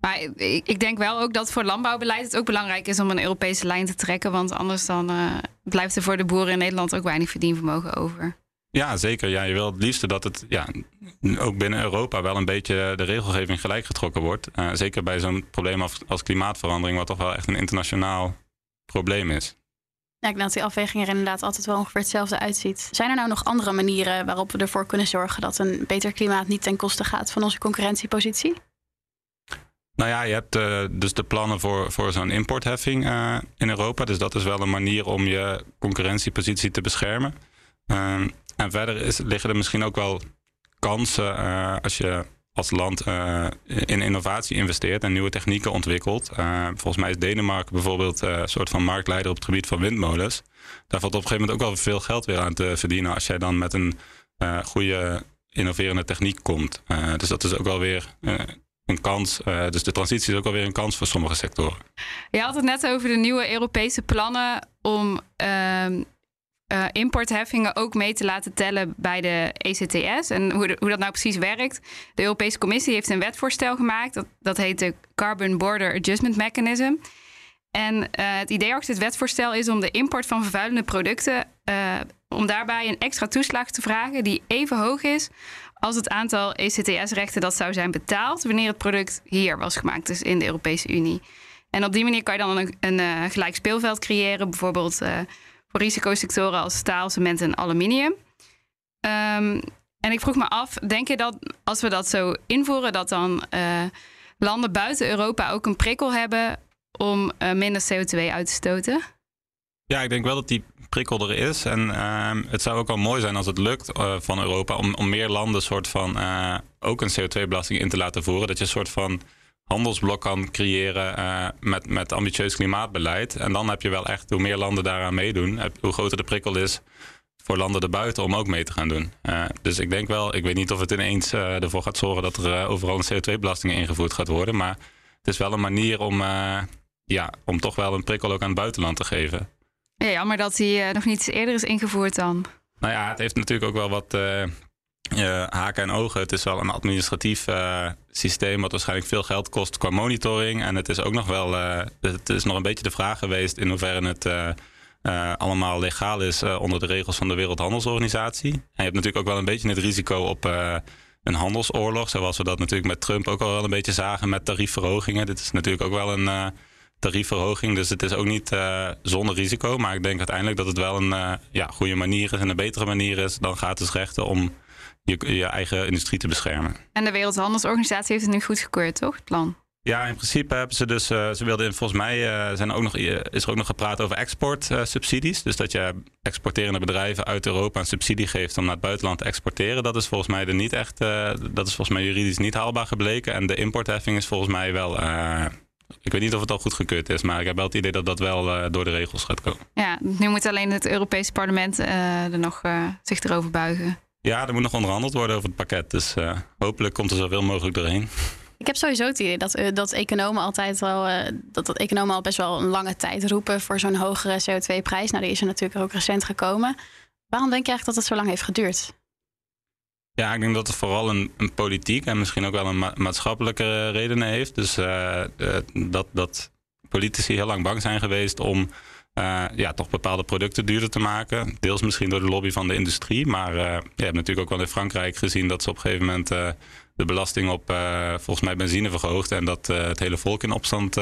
Maar ik denk wel ook dat voor landbouwbeleid het ook belangrijk is om een Europese lijn te trekken. Want anders dan uh, blijft er voor de boeren in Nederland ook weinig verdienvermogen over. Ja, zeker. Ja, je wil het liefste dat het ja, ook binnen Europa wel een beetje de regelgeving gelijk getrokken wordt. Uh, zeker bij zo'n probleem als, als, klimaatverandering, wat toch wel echt een internationaal probleem is. Ja, ik denk dat die afweging er inderdaad altijd wel ongeveer hetzelfde uitziet. Zijn er nou nog andere manieren waarop we ervoor kunnen zorgen dat een beter klimaat niet ten koste gaat van onze concurrentiepositie? Nou ja, je hebt uh, dus de plannen voor, voor zo'n importheffing uh, in Europa. Dus dat is wel een manier om je concurrentiepositie te beschermen. Uh, en verder is, liggen er misschien ook wel kansen als je als land in innovatie investeert en nieuwe technieken ontwikkelt. volgens mij is Denemarken bijvoorbeeld een soort van marktleider op het gebied van windmolens. Daar valt op een gegeven moment ook wel veel geld weer aan te verdienen als jij dan met een goede innoverende techniek komt. dus dat is ook wel weer een kans. Uh, dus de transitie is ook alweer een kans voor sommige sectoren. Je had het net over de nieuwe Europese plannen om uh, uh, importheffingen ook mee te laten tellen bij de ECTS. En hoe, hoe dat nou precies werkt. De Europese Commissie heeft een wetvoorstel gemaakt. Dat, dat heet de Carbon Border Adjustment Mechanism. En eh, het idee achter het wetvoorstel is om de import van vervuilende producten. om daarbij een extra toeslag te vragen die even hoog is als het aantal ECTS-rechten dat zou zijn betaald wanneer het product hier was gemaakt, dus in de Europese Unie. En op die manier kan je dan een, een uh, gelijk speelveld creëren, bijvoorbeeld uh, voor risicosectoren als staal, cement en aluminium. Um, en ik vroeg me af, denk je dat als we dat zo invoeren, dat dan uh, landen buiten Europa ook een prikkel hebben om minder CO2 uit te stoten? Ja, ik denk wel dat die prikkel er is. En uh, het zou ook wel mooi zijn als het lukt uh, van Europa om, om meer landen soort van uh, ook een CO2-belasting in te laten voeren. Dat je een soort van handelsblok kan creëren uh, met, met ambitieus klimaatbeleid. En dan heb je wel echt, hoe meer landen daaraan meedoen, hoe groter de prikkel is voor landen erbuiten om ook mee te gaan doen. Dus ik denk wel, ik weet niet of het ineens ervoor gaat zorgen dat er overal een CO2-belasting ingevoerd gaat worden. Maar het is wel een manier om, ja, om toch wel een prikkel ook aan het buitenland te geven. Ja, jammer dat die nog niet eerder is ingevoerd dan. Nou ja, het heeft natuurlijk ook wel wat uh, haken en ogen. Het is wel een administratief systeem wat waarschijnlijk veel geld kost qua monitoring. En het is ook nog wel, het is nog een beetje de vraag geweest in hoeverre het allemaal legaal is onder de regels van de Wereldhandelsorganisatie. En je hebt natuurlijk ook wel een beetje het risico op een handelsoorlog, zoals we dat natuurlijk met Trump ook al wel een beetje zagen met tariefverhogingen. Dit is natuurlijk ook wel een tariefverhoging, dus het is ook niet zonder risico. Maar ik denk uiteindelijk dat het wel een ja, goede manier is en een betere manier is dan gratis rechten om je, je eigen industrie te beschermen. En de Wereldhandelsorganisatie heeft het nu goedgekeurd, toch? Het plan? Ja, in principe hebben ze dus, uh, ze wilden volgens mij uh, zijn ook nog, is er ook nog gepraat over exportsubsidies. Uh, dus dat je exporterende bedrijven uit Europa een subsidie geeft om naar het buitenland te exporteren. Dat is volgens mij er niet echt, eh, dat is volgens mij juridisch niet haalbaar gebleken. En de importheffing is volgens mij wel, ik weet niet of het al goedgekeurd is, maar ik heb wel het idee dat dat wel door de regels gaat komen. Ja, nu moet alleen het Europese parlement er nog zich erover buigen. Ja, er moet nog onderhandeld worden over het pakket. Dus uh, hopelijk komt er zoveel mogelijk doorheen. Ik heb sowieso het idee dat, uh, dat economen altijd wel, uh, dat, dat economen al best wel een lange tijd roepen voor zo'n hogere CO2-prijs. Nou, die is er natuurlijk ook recent gekomen. Waarom denk je eigenlijk dat het zo lang heeft geduurd? Ja, ik denk dat het vooral een, een politiek en misschien ook wel een ma maatschappelijke redenen heeft. Dus dat, dat politici heel lang bang zijn geweest om uh, ja, toch bepaalde producten duurder te maken. Deels misschien door de lobby van de industrie. Maar je hebt natuurlijk ook wel in Frankrijk gezien dat ze op een gegeven moment de belasting op volgens mij benzine verhoogden. En dat het hele volk in opstand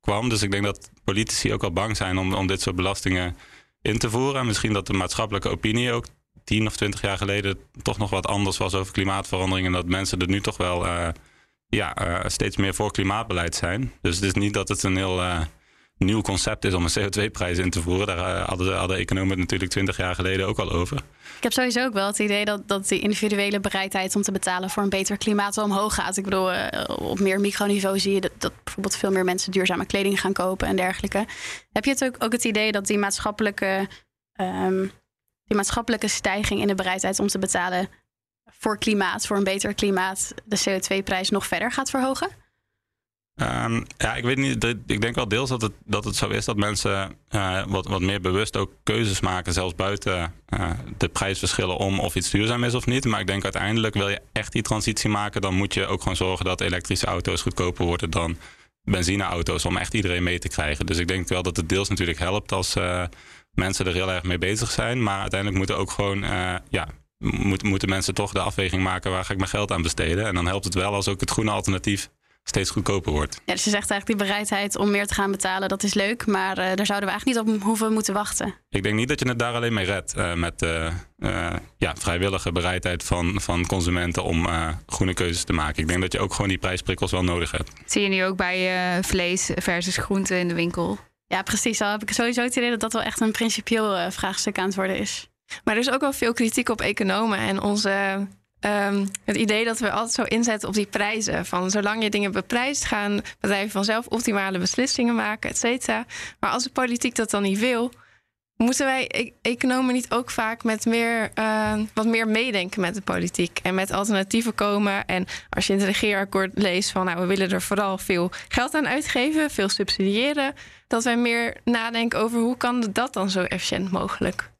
kwam. Dus ik denk dat politici ook wel bang zijn om, om dit soort belastingen in te voeren. En misschien dat de maatschappelijke opinie ook tien of twintig jaar geleden toch nog wat anders was over klimaatverandering. En dat mensen er nu toch wel ja, steeds meer voor klimaatbeleid zijn. Dus het is niet dat het een heel nieuw concept is om een CO2-prijs in te voeren. Daar eh, hadden, hadden economen natuurlijk twintig jaar geleden ook al over. Ik heb sowieso ook wel het idee dat, dat die individuele bereidheid om te betalen voor een beter klimaat omhoog gaat. Ik bedoel, op meer microniveau zie je dat, bijvoorbeeld veel meer mensen duurzame kleding gaan kopen en dergelijke. Heb je het ook, ook het idee dat die maatschappelijke, um, die maatschappelijke stijging in de bereidheid om te betalen voor klimaat, voor een beter klimaat, de CO2-prijs nog verder gaat verhogen? Um, ja, ik weet niet. Ik denk wel deels dat het, dat het zo is dat mensen uh, wat, wat meer bewust ook keuzes maken, zelfs buiten uh, de prijsverschillen om of iets duurzaam is of niet. Maar ik denk uiteindelijk wil je echt die transitie maken, dan moet je ook gewoon zorgen dat elektrische auto's goedkoper worden dan benzineauto's om echt iedereen mee te krijgen. Dus ik denk wel dat het deels natuurlijk helpt als uh, mensen er heel erg mee bezig zijn. Maar uiteindelijk moeten ook gewoon, ja, moet, moeten mensen toch de afweging maken waar ga ik mijn geld aan besteden. En dan helpt het wel als ook het groene alternatief steeds goedkoper wordt. Ja, dus je zegt eigenlijk die bereidheid om meer te gaan betalen, dat is leuk, maar uh, daar zouden we eigenlijk niet op hoeven moeten wachten. Ik denk niet dat je het daar alleen mee redt uh, met uh, ja, vrijwillige bereidheid van, van consumenten om groene keuzes te maken. Ik denk dat je ook gewoon die prijsprikkels wel nodig hebt. zie je nu ook bij vlees versus groenten in de winkel. Ja, precies. Al heb ik sowieso het idee dat dat wel echt een principieel vraagstuk aan het worden is. Maar er is ook wel veel kritiek op economen en onze Um, het idee dat we altijd zo inzetten op die prijzen. Van zolang je dingen beprijst, gaan bedrijven vanzelf optimale beslissingen maken, et cetera. Maar als de politiek dat dan niet wil, moeten wij e economen niet ook vaak met meer, uh, wat meer meedenken met de politiek en met alternatieven komen? En als je in het regeerakkoord leest van nou, we willen er vooral veel geld aan uitgeven, veel subsidiëren, dat wij meer nadenken over hoe kan dat dan zo efficiënt mogelijk?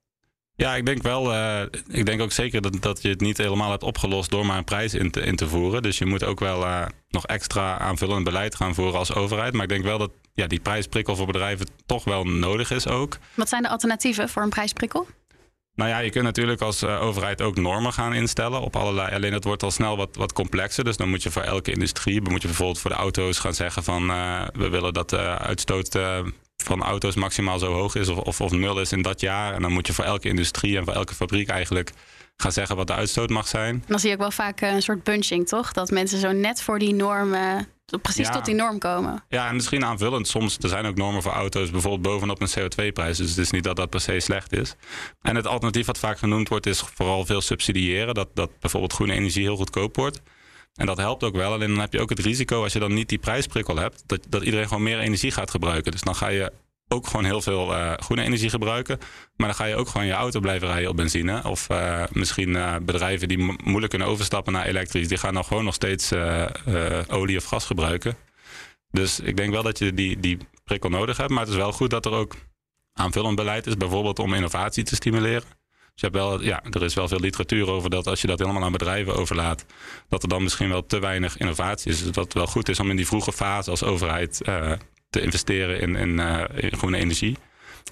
Ja, ik denk wel. Uh, ik denk ook zeker dat, dat je het niet helemaal hebt opgelost door maar een prijs in te, voeren. Dus je moet ook wel uh, nog extra aanvullend beleid gaan voeren als overheid. Maar ik denk wel dat ja, die prijsprikkel voor bedrijven toch wel nodig is ook. Wat zijn de alternatieven voor een prijsprikkel? Nou ja, je kunt natuurlijk als uh, overheid ook normen gaan instellen op allerlei. Alleen dat wordt al snel wat, wat complexer. Dus dan moet je voor elke industrie, moet je bijvoorbeeld voor de auto's gaan zeggen van we willen dat de uitstoot van auto's maximaal zo hoog is of, of, of nul is in dat jaar. En dan moet je voor elke industrie en voor elke fabriek eigenlijk gaan zeggen wat de uitstoot mag zijn. Dan zie je ook wel vaak eh, een soort bunching, toch? Dat mensen zo net voor die normen, precies tot die norm komen. Ja, en misschien aanvullend. Soms er zijn ook normen voor auto's, bijvoorbeeld bovenop een CO2-prijs. Dus het is niet dat dat per se slecht is. En het alternatief wat vaak genoemd wordt, is vooral veel subsidiëren. Dat, dat bijvoorbeeld groene energie heel goedkoop wordt. En dat helpt ook wel. Alleen dan heb je ook het risico als je dan niet die prijsprikkel hebt, dat, dat iedereen gewoon meer energie gaat gebruiken. Dus dan ga je ook gewoon heel veel uh, groene energie gebruiken. Maar dan ga je ook gewoon je auto blijven rijden op benzine. Of uh, misschien uh, bedrijven die moeilijk kunnen overstappen naar elektrisch, die gaan dan gewoon nog steeds olie of gas gebruiken. Dus ik denk wel dat je die, die prikkel nodig hebt. Maar het is wel goed dat er ook aanvullend beleid is, bijvoorbeeld om innovatie te stimuleren. Dus je hebt wel, ja, er is wel veel literatuur over dat als je dat helemaal aan bedrijven overlaat, dat er dan misschien wel te weinig innovatie is. Dus dat het wel goed is om in die vroege fase als overheid te investeren in, in, uh, in, groene energie.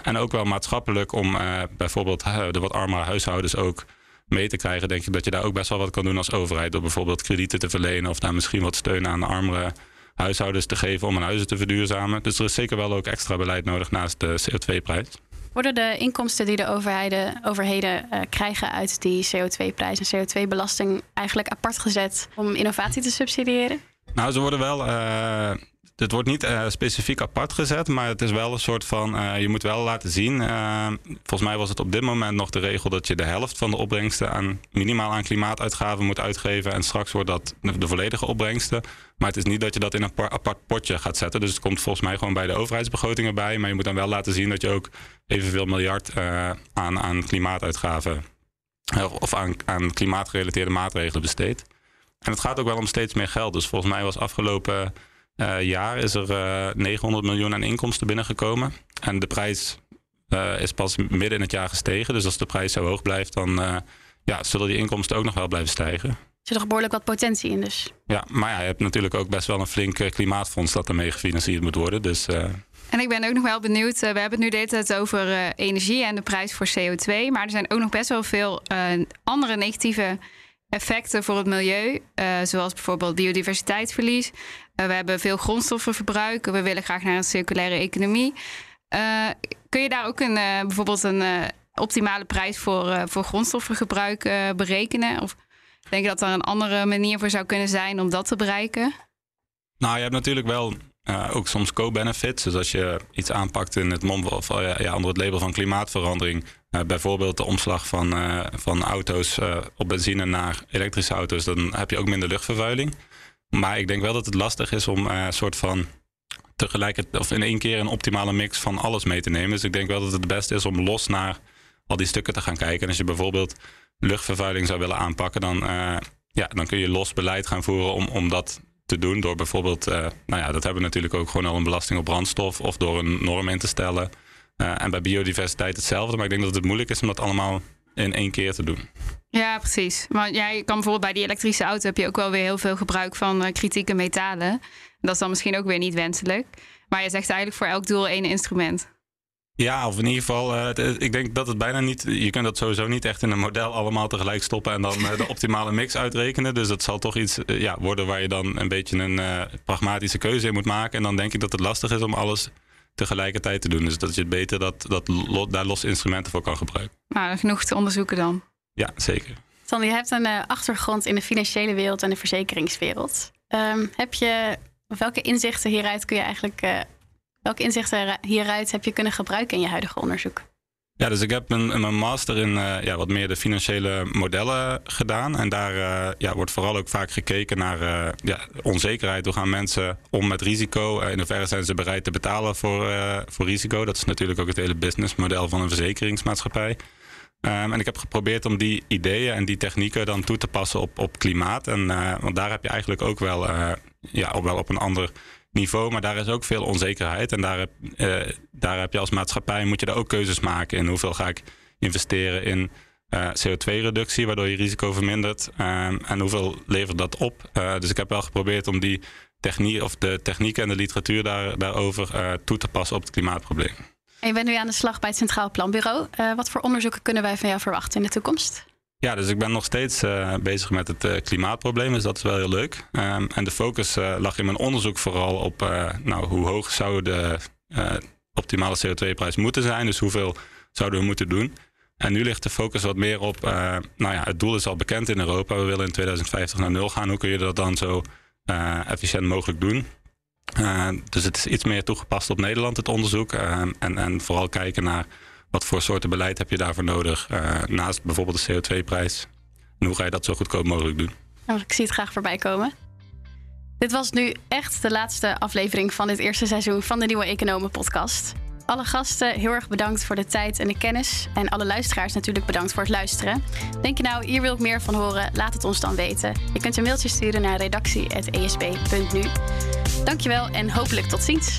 En ook wel maatschappelijk om uh, bijvoorbeeld de wat armere huishoudens ook mee te krijgen. Denk ik dat je daar ook best wel wat kan doen als overheid. Door bijvoorbeeld kredieten te verlenen of daar misschien wat steun aan de armere huishoudens te geven om hun huizen te verduurzamen. Dus er is zeker wel ook extra beleid nodig naast de CO2-prijs. Worden de inkomsten die de overheden, overheden uh, krijgen uit die CO2-prijs en CO2-belasting eigenlijk apart gezet om innovatie te subsidiëren? Nou, ze worden wel uh, het wordt niet uh, specifiek apart gezet, maar het is wel een soort van. Uh, je moet wel laten zien. Uh, volgens mij was het op dit moment nog de regel dat je de helft van de opbrengsten aan minimaal aan klimaatuitgaven moet uitgeven. En straks wordt dat de volledige opbrengsten. Maar het is niet dat je dat in een apart potje gaat zetten. Dus het komt volgens mij gewoon bij de overheidsbegrotingen bij. Maar je moet dan wel laten zien dat je ook evenveel miljard aan, aan klimaatuitgaven. of aan, aan klimaatgerelateerde maatregelen besteedt. En het gaat ook wel om steeds meer geld. Dus volgens mij was afgelopen jaar is er uh, eh, 900 miljoen aan inkomsten binnengekomen. En de prijs uh, is pas midden in het jaar gestegen. Dus als de prijs zo hoog blijft, dan ja, zullen die inkomsten ook nog wel blijven stijgen. Er zit nog behoorlijk wat potentie in dus. Ja, maar ja, je hebt natuurlijk ook best wel een flink klimaatfonds dat ermee gefinancierd moet worden. Dus, en ik ben ook nog wel benieuwd. we hebben het nu de hele tijd over energie en de prijs voor CO2. Maar er zijn ook nog best wel veel andere negatieve effecten voor het milieu. zoals bijvoorbeeld biodiversiteitsverlies. Uh, we hebben veel grondstoffenverbruik. We willen graag naar een circulaire economie. Uh, kun je daar ook een, uh, bijvoorbeeld een optimale prijs voor, voor grondstoffengebruik berekenen? Of denk je dat er een andere manier voor zou kunnen zijn om dat te bereiken? Nou, je hebt natuurlijk wel ook soms co-benefits. Dus als je iets aanpakt in het of ja, onder het label van klimaatverandering, bijvoorbeeld de omslag van, van auto's op benzine naar elektrische auto's, dan heb je ook minder luchtvervuiling. Maar ik denk wel dat het lastig is om een uh, soort van tegelijkertijd of in één keer een optimale mix van alles mee te nemen. Dus ik denk wel dat het het beste is om los naar al die stukken te gaan kijken. En als je bijvoorbeeld luchtvervuiling zou willen aanpakken, dan, uh, ja, dan kun je los beleid gaan voeren om, om dat te doen. Door bijvoorbeeld, uh, nou ja, dat hebben we natuurlijk ook gewoon al een belasting op brandstof of door een norm in te stellen. En bij biodiversiteit hetzelfde. Maar ik denk dat het moeilijk is om dat allemaal in één keer te doen. Ja, precies. Ja, je kan bijvoorbeeld bij die elektrische auto heb je ook wel weer heel veel gebruik van uh, kritieke metalen. Dat is dan misschien ook weer niet wenselijk. Maar je zegt eigenlijk voor elk doel één instrument. Ja, of in ieder geval, uh, ik denk dat het bijna niet. Je kunt dat sowieso niet echt in een model allemaal tegelijk stoppen en dan uh, de optimale mix uitrekenen. Dus dat zal toch iets ja, worden waar je dan een beetje een pragmatische keuze in moet maken. En dan denk ik dat het lastig is om alles tegelijkertijd te doen. Dus dat je het beter dat, dat daar los instrumenten voor kan gebruiken. Nou, genoeg te onderzoeken dan. Ja, zeker. Sander, je hebt een uh, achtergrond in de financiële wereld en de verzekeringswereld. Um, heb je, welke inzichten hieruit kun je eigenlijk, uh, welke inzichten hieruit heb je kunnen gebruiken in je huidige onderzoek? Ja, dus ik heb mijn master in uh, ja, wat meer de financiële modellen gedaan. En daar uh, ja, wordt vooral ook vaak gekeken naar uh, ja, onzekerheid. Hoe gaan mensen om met risico? in hoeverre zijn ze bereid te betalen voor, voor risico? Dat is natuurlijk ook het hele businessmodel van een verzekeringsmaatschappij. Um, en ik heb geprobeerd om die ideeën en die technieken dan toe te passen op, op klimaat. En, want daar heb je eigenlijk ook wel, ja, ook wel op een ander niveau, maar daar is ook veel onzekerheid. En daar heb, uh, daar heb je als maatschappij, moet je daar ook keuzes maken in hoeveel ga ik investeren in uh, CO2-reductie, waardoor je risico vermindert. Um, en hoeveel levert dat op? Dus ik heb wel geprobeerd om die techniek, of de technieken en de literatuur daar, daarover toe te passen op het klimaatprobleem. En je bent nu aan de slag bij het Centraal Planbureau. wat voor onderzoeken kunnen wij van jou verwachten in de toekomst? Ja, dus ik ben nog steeds uh, bezig met het uh, klimaatprobleem, dus dat is wel heel leuk. Um, en de focus lag in mijn onderzoek vooral op nou, hoe hoog zou de optimale CO2-prijs moeten zijn, dus hoeveel zouden we moeten doen. En nu ligt de focus wat meer op, nou ja, het doel is al bekend in Europa, we willen in 2050 naar nul gaan. Hoe kun je dat dan zo efficiënt mogelijk doen? Dus het is iets meer toegepast op Nederland, het onderzoek. Ehm, en, en vooral kijken naar wat voor soorten beleid heb je daarvoor nodig? Uh, naast bijvoorbeeld de CO2-prijs. En hoe ga je dat zo goedkoop mogelijk doen? Nou, ik zie het graag voorbij komen. Dit was nu echt de laatste aflevering van dit eerste seizoen van de Nieuwe Economen Podcast. Alle gasten heel erg bedankt voor de tijd en de kennis. En alle luisteraars natuurlijk bedankt voor het luisteren. Denk je nou, hier wil ik meer van horen? Laat het ons dan weten. Je kunt een mailtje sturen naar redactie.esp.nu. Dankjewel en hopelijk tot ziens.